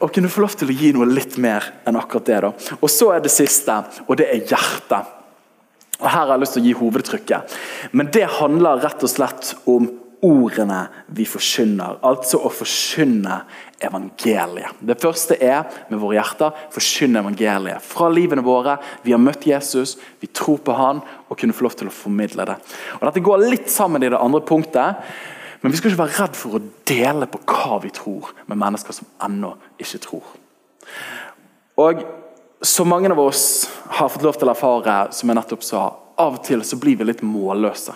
Og kunne få lov til å gi noe litt mer enn akkurat det. da. Og så er det siste, og det er hjertet. Og Her har jeg lyst til å gi hovedtrykket. Men det handler rett og slett om ordene vi forkynner. Altså å forkynne evangeliet. Det første er med våre hjerter forkynne evangeliet. Fra livene våre. Vi har møtt Jesus, vi tror på han og kunne få lov til å formidle det. Og Dette går litt sammen i det andre punktet. Men vi skal ikke være redd for å dele på hva vi tror, med mennesker som ennå ikke tror. Og Som mange av oss har fått lov til å erfare, som jeg nettopp sa, av og til så blir vi litt målløse.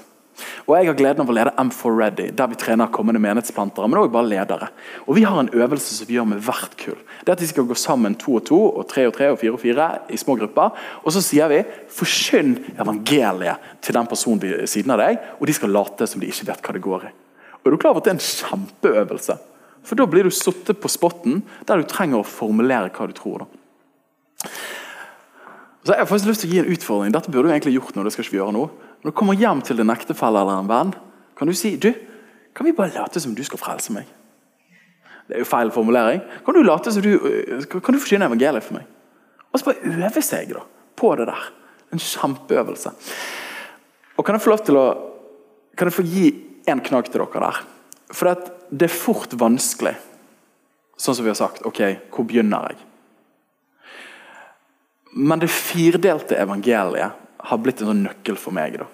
Og Jeg har gleden av å lede M4 Ready, der vi trener kommende menighetsplantere. men også bare ledere. Og Vi har en øvelse som vi gjør med hvert kull. Det er at De skal gå sammen to og to, og tre og tre og fire og fire i små grupper. Og Så sier vi 'forkynn evangeliet' til den personen ved siden av deg, og de skal late som de ikke vet hva det går i. Og er du klar over at Det er en kjempeøvelse. For Da blir du satt på spotten der du trenger å formulere hva du tror. da. Så Jeg har faktisk lyst til å gi en utfordring. Dette burde du egentlig gjort nå. det skal ikke vi gjøre nå. Når du kommer hjem til din ektefelle eller en venn, kan du si du, kan vi bare late som du skal frelse meg? Det er jo feil formulering. Kan du late som du, kan du forsyne evangeliet for meg? Og så bare øve seg da, på det der. En kjempeøvelse. Og Kan jeg få lov til å kan jeg få gi en knagg til dere der? For det er fort vanskelig, sånn som vi har sagt. Ok, hvor begynner jeg? Men det firdelte evangeliet har blitt en sånn nøkkel for meg. da.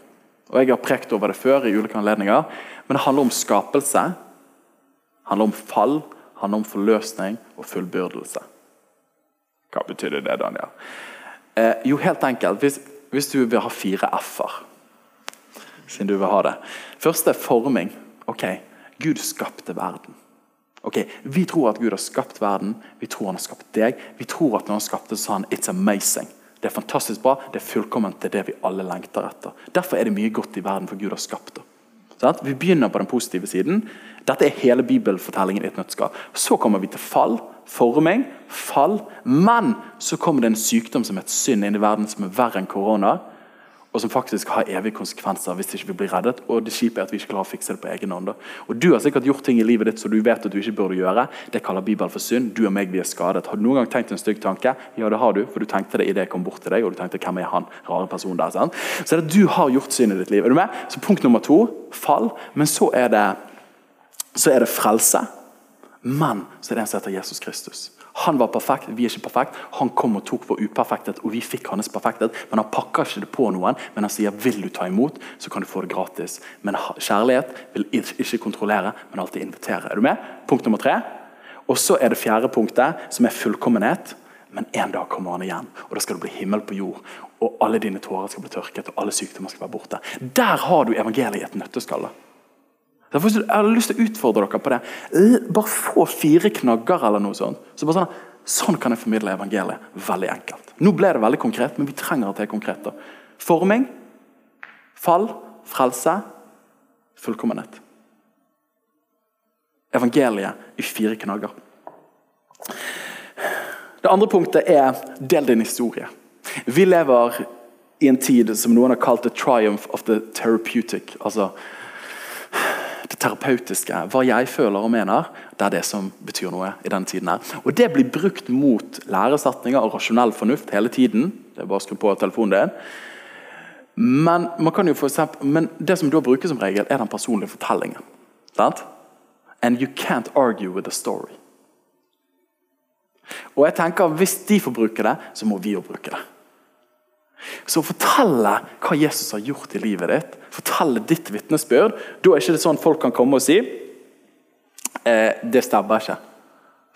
Og Jeg har prekt over det før, i ulike anledninger, men det handler om skapelse. Det handler om fall, det handler om forløsning og fullbyrdelse. Hva betyr det, Daniel? Eh, jo, helt enkelt. Hvis, hvis du vil ha fire f-er, siden du vil ha det Første er forming. Ok, Gud skapte verden. Ok, Vi tror at Gud har skapt verden, vi tror han har skapt deg. Vi tror at når han skapte, så sa han 'it's amazing'. Det er fantastisk bra, det er fullkomment, er det vi alle lengter etter. Derfor er det mye godt i verden, for Gud har skapt det. Vi begynner på den positive siden. Dette er hele bibelfortellingen i et nøttskall. Så kommer vi til fall, forming, fall. Men så kommer det en sykdom som et synd inn i verden som er verre enn korona og som faktisk har evige konsekvenser hvis ikke vi blir reddet. Og det kjipe er at vi ikke klarer å fikse det på egen hånd. Og Du har sikkert gjort ting i livet ditt som du vet at du ikke burde gjøre. Det kaller Bibelen for synd. Du og meg vi er skadet. Har du noen gang tenkt en stygg tanke? Ja, det har du, for du tenkte det idet jeg kom bort til deg. og du tenkte, hvem er han? Rare personen der, sant? Så er det at du har gjort synd i ditt liv. Er du med? Så Punkt nummer to fall. Men så er det, så er det frelse. Men så er det en som heter Jesus Kristus. Han var perfekt, vi er ikke perfekt. Han kom og tok vår uperfekthet, og vi fikk hans perfekthet. Men han pakker ikke det på noen, men han sier 'vil du ta imot, så kan du få det gratis'. Men kjærlighet vil ikke kontrollere, men alltid invitere. Er du med? Punkt nummer tre. Og så er det fjerde punktet, som er fullkommenhet. Men en dag kommer han igjen, og da skal det bli himmel på jord. Og alle dine tårer skal bli tørket, og alle sykdommer skal være borte. Der har du evangeliet i et nøtteskall. Jeg har lyst til å utfordre dere på det. Bare få fire knagger eller noe sånt. Så bare sånn, sånn kan jeg formidle evangeliet. Veldig enkelt. Nå ble det veldig konkret, men vi trenger at det er konkret. da. Forming, fall, frelse, fullkommenhet. Evangeliet i fire knagger. Det andre punktet er del din historie. Vi lever i en tid som noen har kalt the triumph of the therapeutic. altså terapeutiske, hva jeg føler og mener, det er det som betyr noe i denne tiden. her. Og Det blir brukt mot læresetninger og rasjonell fornuft hele tiden. Det er bare å skru på telefonen din. Men, man kan jo for eksempel, men det som da brukes som regel, er den personlige fortellingen. Sant? And you can't argue with a story. Og jeg tenker Hvis de får bruke det, så må vi jo bruke det. Så fortelle hva Jesus har gjort i livet ditt, fortelle ditt vitnesbyrd, da er ikke det sånn folk kan komme og si eh, det stemmer ikke.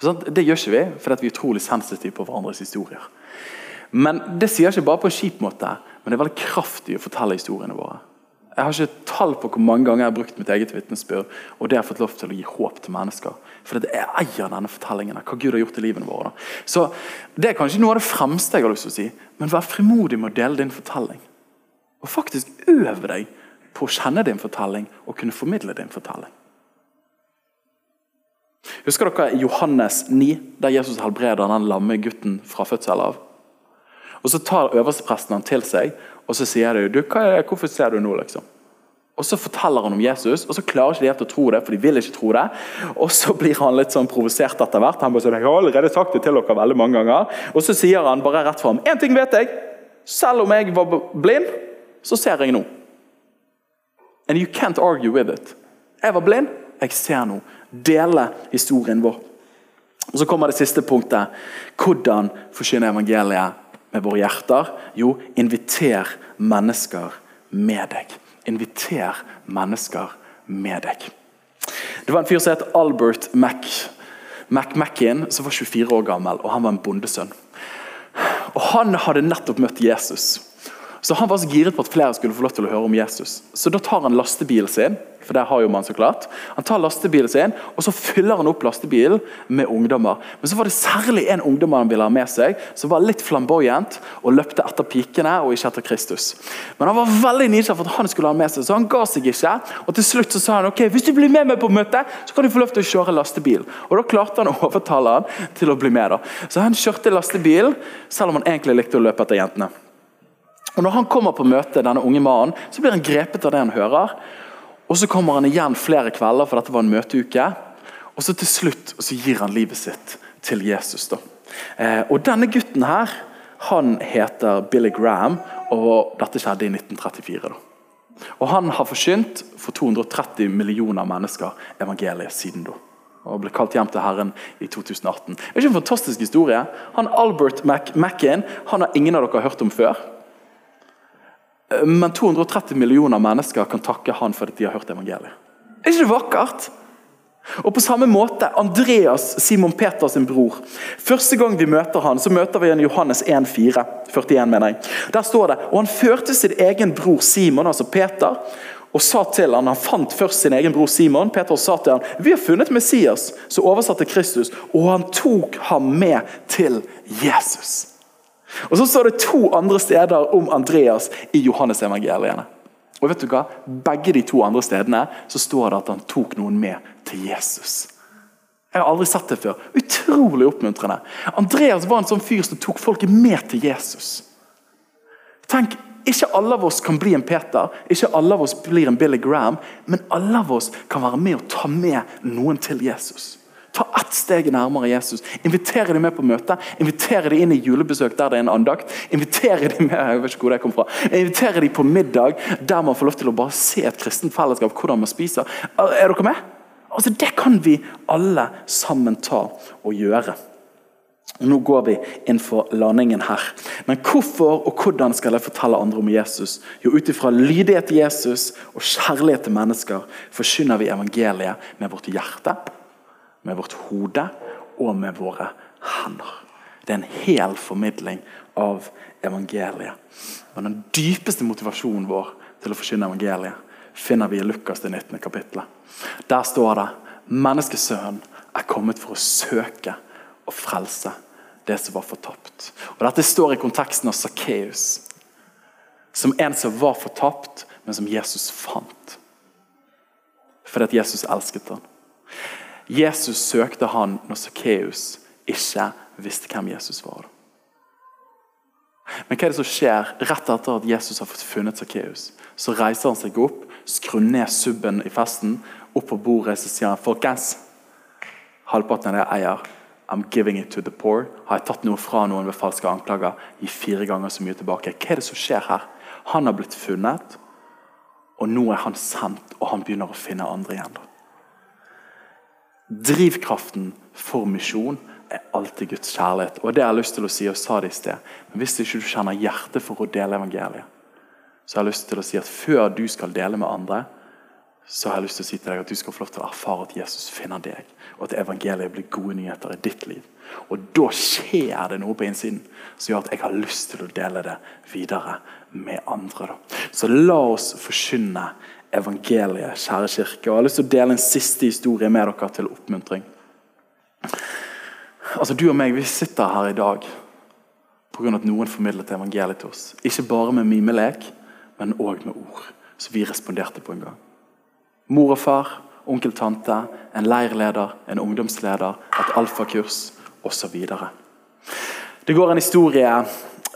Sånn, det gjør ikke vi, fordi vi er utrolig sensitive på hverandres historier. Men Det sier ikke bare på en kjip måte, men det er veldig kraftig å fortelle historiene våre. Jeg har ikke tall på hvor mange ganger jeg har brukt mitt eget vitnesbyrd, og det har fått lov til å gi håp til mennesker. For det er eier denne fortellingen, hva Gud har gjort i livene våre. Så Det er kanskje noe av det fremste jeg har lyst til å si, men vær frimodig med å dele din fortelling. Og faktisk øve deg på å kjenne din fortelling og kunne formidle din fortelling. Husker dere Johannes 9, der Jesus helbreder den lamme gutten fra fødsel av? Og Så tar øverstepresten han til seg og så sier de du, hva, 'Hvorfor ser du nå?' liksom? Og Så forteller han om Jesus, og så klarer ikke de helt å tro det. for de vil ikke tro det. Og Så blir han litt sånn provosert etter hvert. Han bare sånn, jeg har allerede sagt det til dere veldig mange ganger. Og Så sier han bare rett fram én ting vet jeg. Selv om jeg var blind, så ser jeg nå. And you can't argue with it. Jeg var blind, jeg ser nå. Dele historien vår. Og Så kommer det siste punktet. Hvordan forkynne evangeliet med våre hjerter? Jo, inviter mennesker med deg. Inviter mennesker med deg. Det var en fyr som het Albert Mac, McMackin, som var 24 år gammel, og han var en bondesønn. Og Han hadde nettopp møtt Jesus. Så Han var så giret på at flere skulle få lov til å høre om Jesus. Så Da tar han lastebilen sin for der har jo man så klart. Han tar lastebilen sin og så fyller han opp lastebilen med ungdommer. Men så var det særlig en ungdom han ville ha med seg, som var litt flamboyant og løpte etter pikene og ikke etter Kristus. Men han var veldig nysgjerrig for at han skulle ha med seg, så han ga seg ikke. Og til slutt så sa han ok, hvis du blir med meg på møtet, så kan du få lov til å kjøre lastebil. Og Da klarte han å overtale han til å bli med. da. Så han kjørte lastebil, selv om han egentlig likte å løpe etter jentene. Og Når han kommer på møte, denne unge mannen, så blir han grepet av det han hører. Og Så kommer han igjen flere kvelder, for dette var en møteuke. Og så til slutt så gir han livet sitt til Jesus. da. Eh, og Denne gutten her, han heter Billy Graham, og dette skjedde i 1934. da. Og Han har forsynt for 230 millioner mennesker evangeliet siden da. Og ble kalt hjem til Herren i 2018. Det er ikke en fantastisk historie? Han Albert Mackin han har ingen av dere hørt om før. Men 230 millioner mennesker kan takke han for at de har hørt evangeliet. Er ikke det vakkert? Og På samme måte Andreas, Simon Peters bror. Første gang vi møter han, så møter vi en Johannes 1, 4, 41, mener jeg. Der står det og han førte sin egen bror Simon, altså Peter, og sa til han, Han fant først sin egen bror Simon. Peter sa til han, vi har funnet Messias, som oversatte Kristus, og han tok ham med til Jesus. Og Så står det to andre steder om Andreas i Johannes-evangeliene. Og vet du hva? Begge de to andre stedene så står det at han tok noen med til Jesus. Jeg har aldri sett det før. Utrolig oppmuntrende. Andreas var en sånn fyr som tok folket med til Jesus. Tenk, Ikke alle av oss kan bli en Peter, ikke alle av oss blir en Billy Graham, men alle av oss kan være med og ta med noen til Jesus. Ta ett steg nærmere Jesus. Inviterer dem med på møte. inviterer dem inn i julebesøk der det er en andakt. Inviterer dem med, jeg vet ikke hvor det kom fra. inviterer de på middag der man får lov til å bare se et kristent fellesskap. hvordan man spiser. Er dere med? Altså, Det kan vi alle sammen ta og gjøre. Nå går vi inn for landingen her. Men hvorfor og hvordan skal jeg fortelle andre om Jesus? Jo, Ut ifra lydighet til Jesus og kjærlighet til mennesker forkynner vi evangeliet med vårt hjerte med vårt hode og med våre hender. Det er en hel formidling av evangeliet. Og Den dypeste motivasjonen vår til å forkynne evangeliet finner vi i Lukas det 19. kapittelet. Der står det menneskesønnen er kommet for å søke og frelse det som var fortapt. Og Dette står i konteksten av Sakkeus, som en som var fortapt, men som Jesus fant. Fordi at Jesus elsket ham. Jesus søkte han når Sakkeus ikke visste hvem Jesus var. Men hva er det som skjer rett etter at Jesus har fått funnet Sakkeus? Så reiser han seg opp, skrur ned subben i festen, opp på bordet så sier han, folkens, halvparten av det jeg eier, I'm giving it to the poor. Har jeg tatt noe fra noen ved falske anklager, gi fire ganger så mye tilbake. Hva er det som skjer her? Han har blitt funnet, og nå er han sendt, og han begynner å finne andre igjen. Drivkraften for misjon er alltid Guds kjærlighet. Og det har jeg lyst til å si, og sa det i sted. Men hvis ikke du kjenner hjertet for å dele evangeliet, så har jeg lyst til å si at før du skal dele med andre, så har jeg lyst til å si til deg at du skal få lov til å erfare at Jesus finner deg, og at evangeliet blir gode nyheter i ditt liv. Og da skjer det noe på innsiden som gjør at jeg har lyst til å dele det videre med andre. Da. Så la oss forkynne evangeliet, kjære kirke. Og Jeg har lyst til å dele en siste historie med dere til oppmuntring. Altså Du og meg vi sitter her i dag pga. at noen formidlet evangeliet til oss. Ikke bare med mimelek, men òg med ord som vi responderte på en gang. Mor og far, onkel, tante, en leirleder, en ungdomsleder, et alfakurs osv. Det går en historie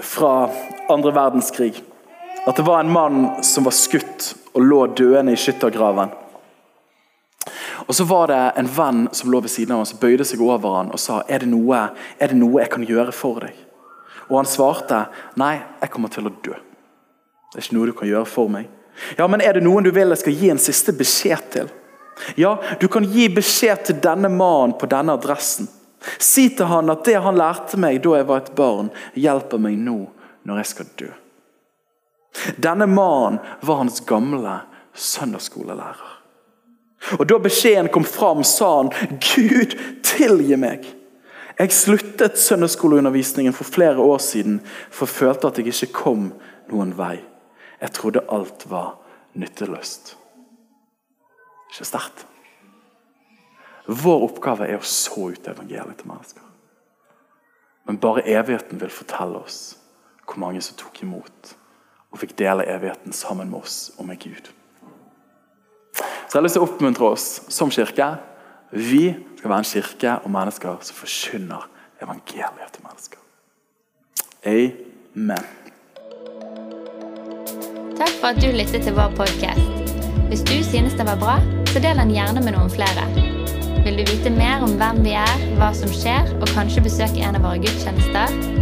fra andre verdenskrig at det var en mann som var skutt og lå døende i skyttergraven. Og Så var det en venn som lå ved siden av ham, som bøyde seg over ham og sa er det, noe, er det noe jeg kan gjøre for deg. Og han svarte nei, jeg kommer til å dø. Det er ikke noe du kan gjøre for meg. Ja, men Er det noen du vil jeg skal gi en siste beskjed til? Ja, du kan gi beskjed til denne mannen på denne adressen. Si til han at det han lærte meg da jeg var et barn, hjelper meg nå når jeg skal dø. Denne mannen var hans gamle søndagsskolelærer. Og Da beskjeden kom fram, sa han, 'Gud, tilgi meg.' Jeg sluttet søndagsskoleundervisningen for flere år siden, for jeg følte at jeg ikke kom noen vei. Jeg trodde alt var nytteløst. Ikke sterkt? Vår oppgave er å så ut evangeliet til mennesker. Men bare evigheten vil fortelle oss hvor mange som tok imot og fikk dele evigheten sammen med oss og med Gud. Så jeg har lyst til å oppmuntre oss som kirke. Vi skal være en kirke og mennesker som forkynner evangeliet til mennesker. Amen. Takk for at du lyttet til vår podkast. Hvis du synes den var bra, så del den gjerne med noen flere. Vil du vite mer om hvem vi er, hva som skjer, og kanskje besøke en av våre gudstjenester,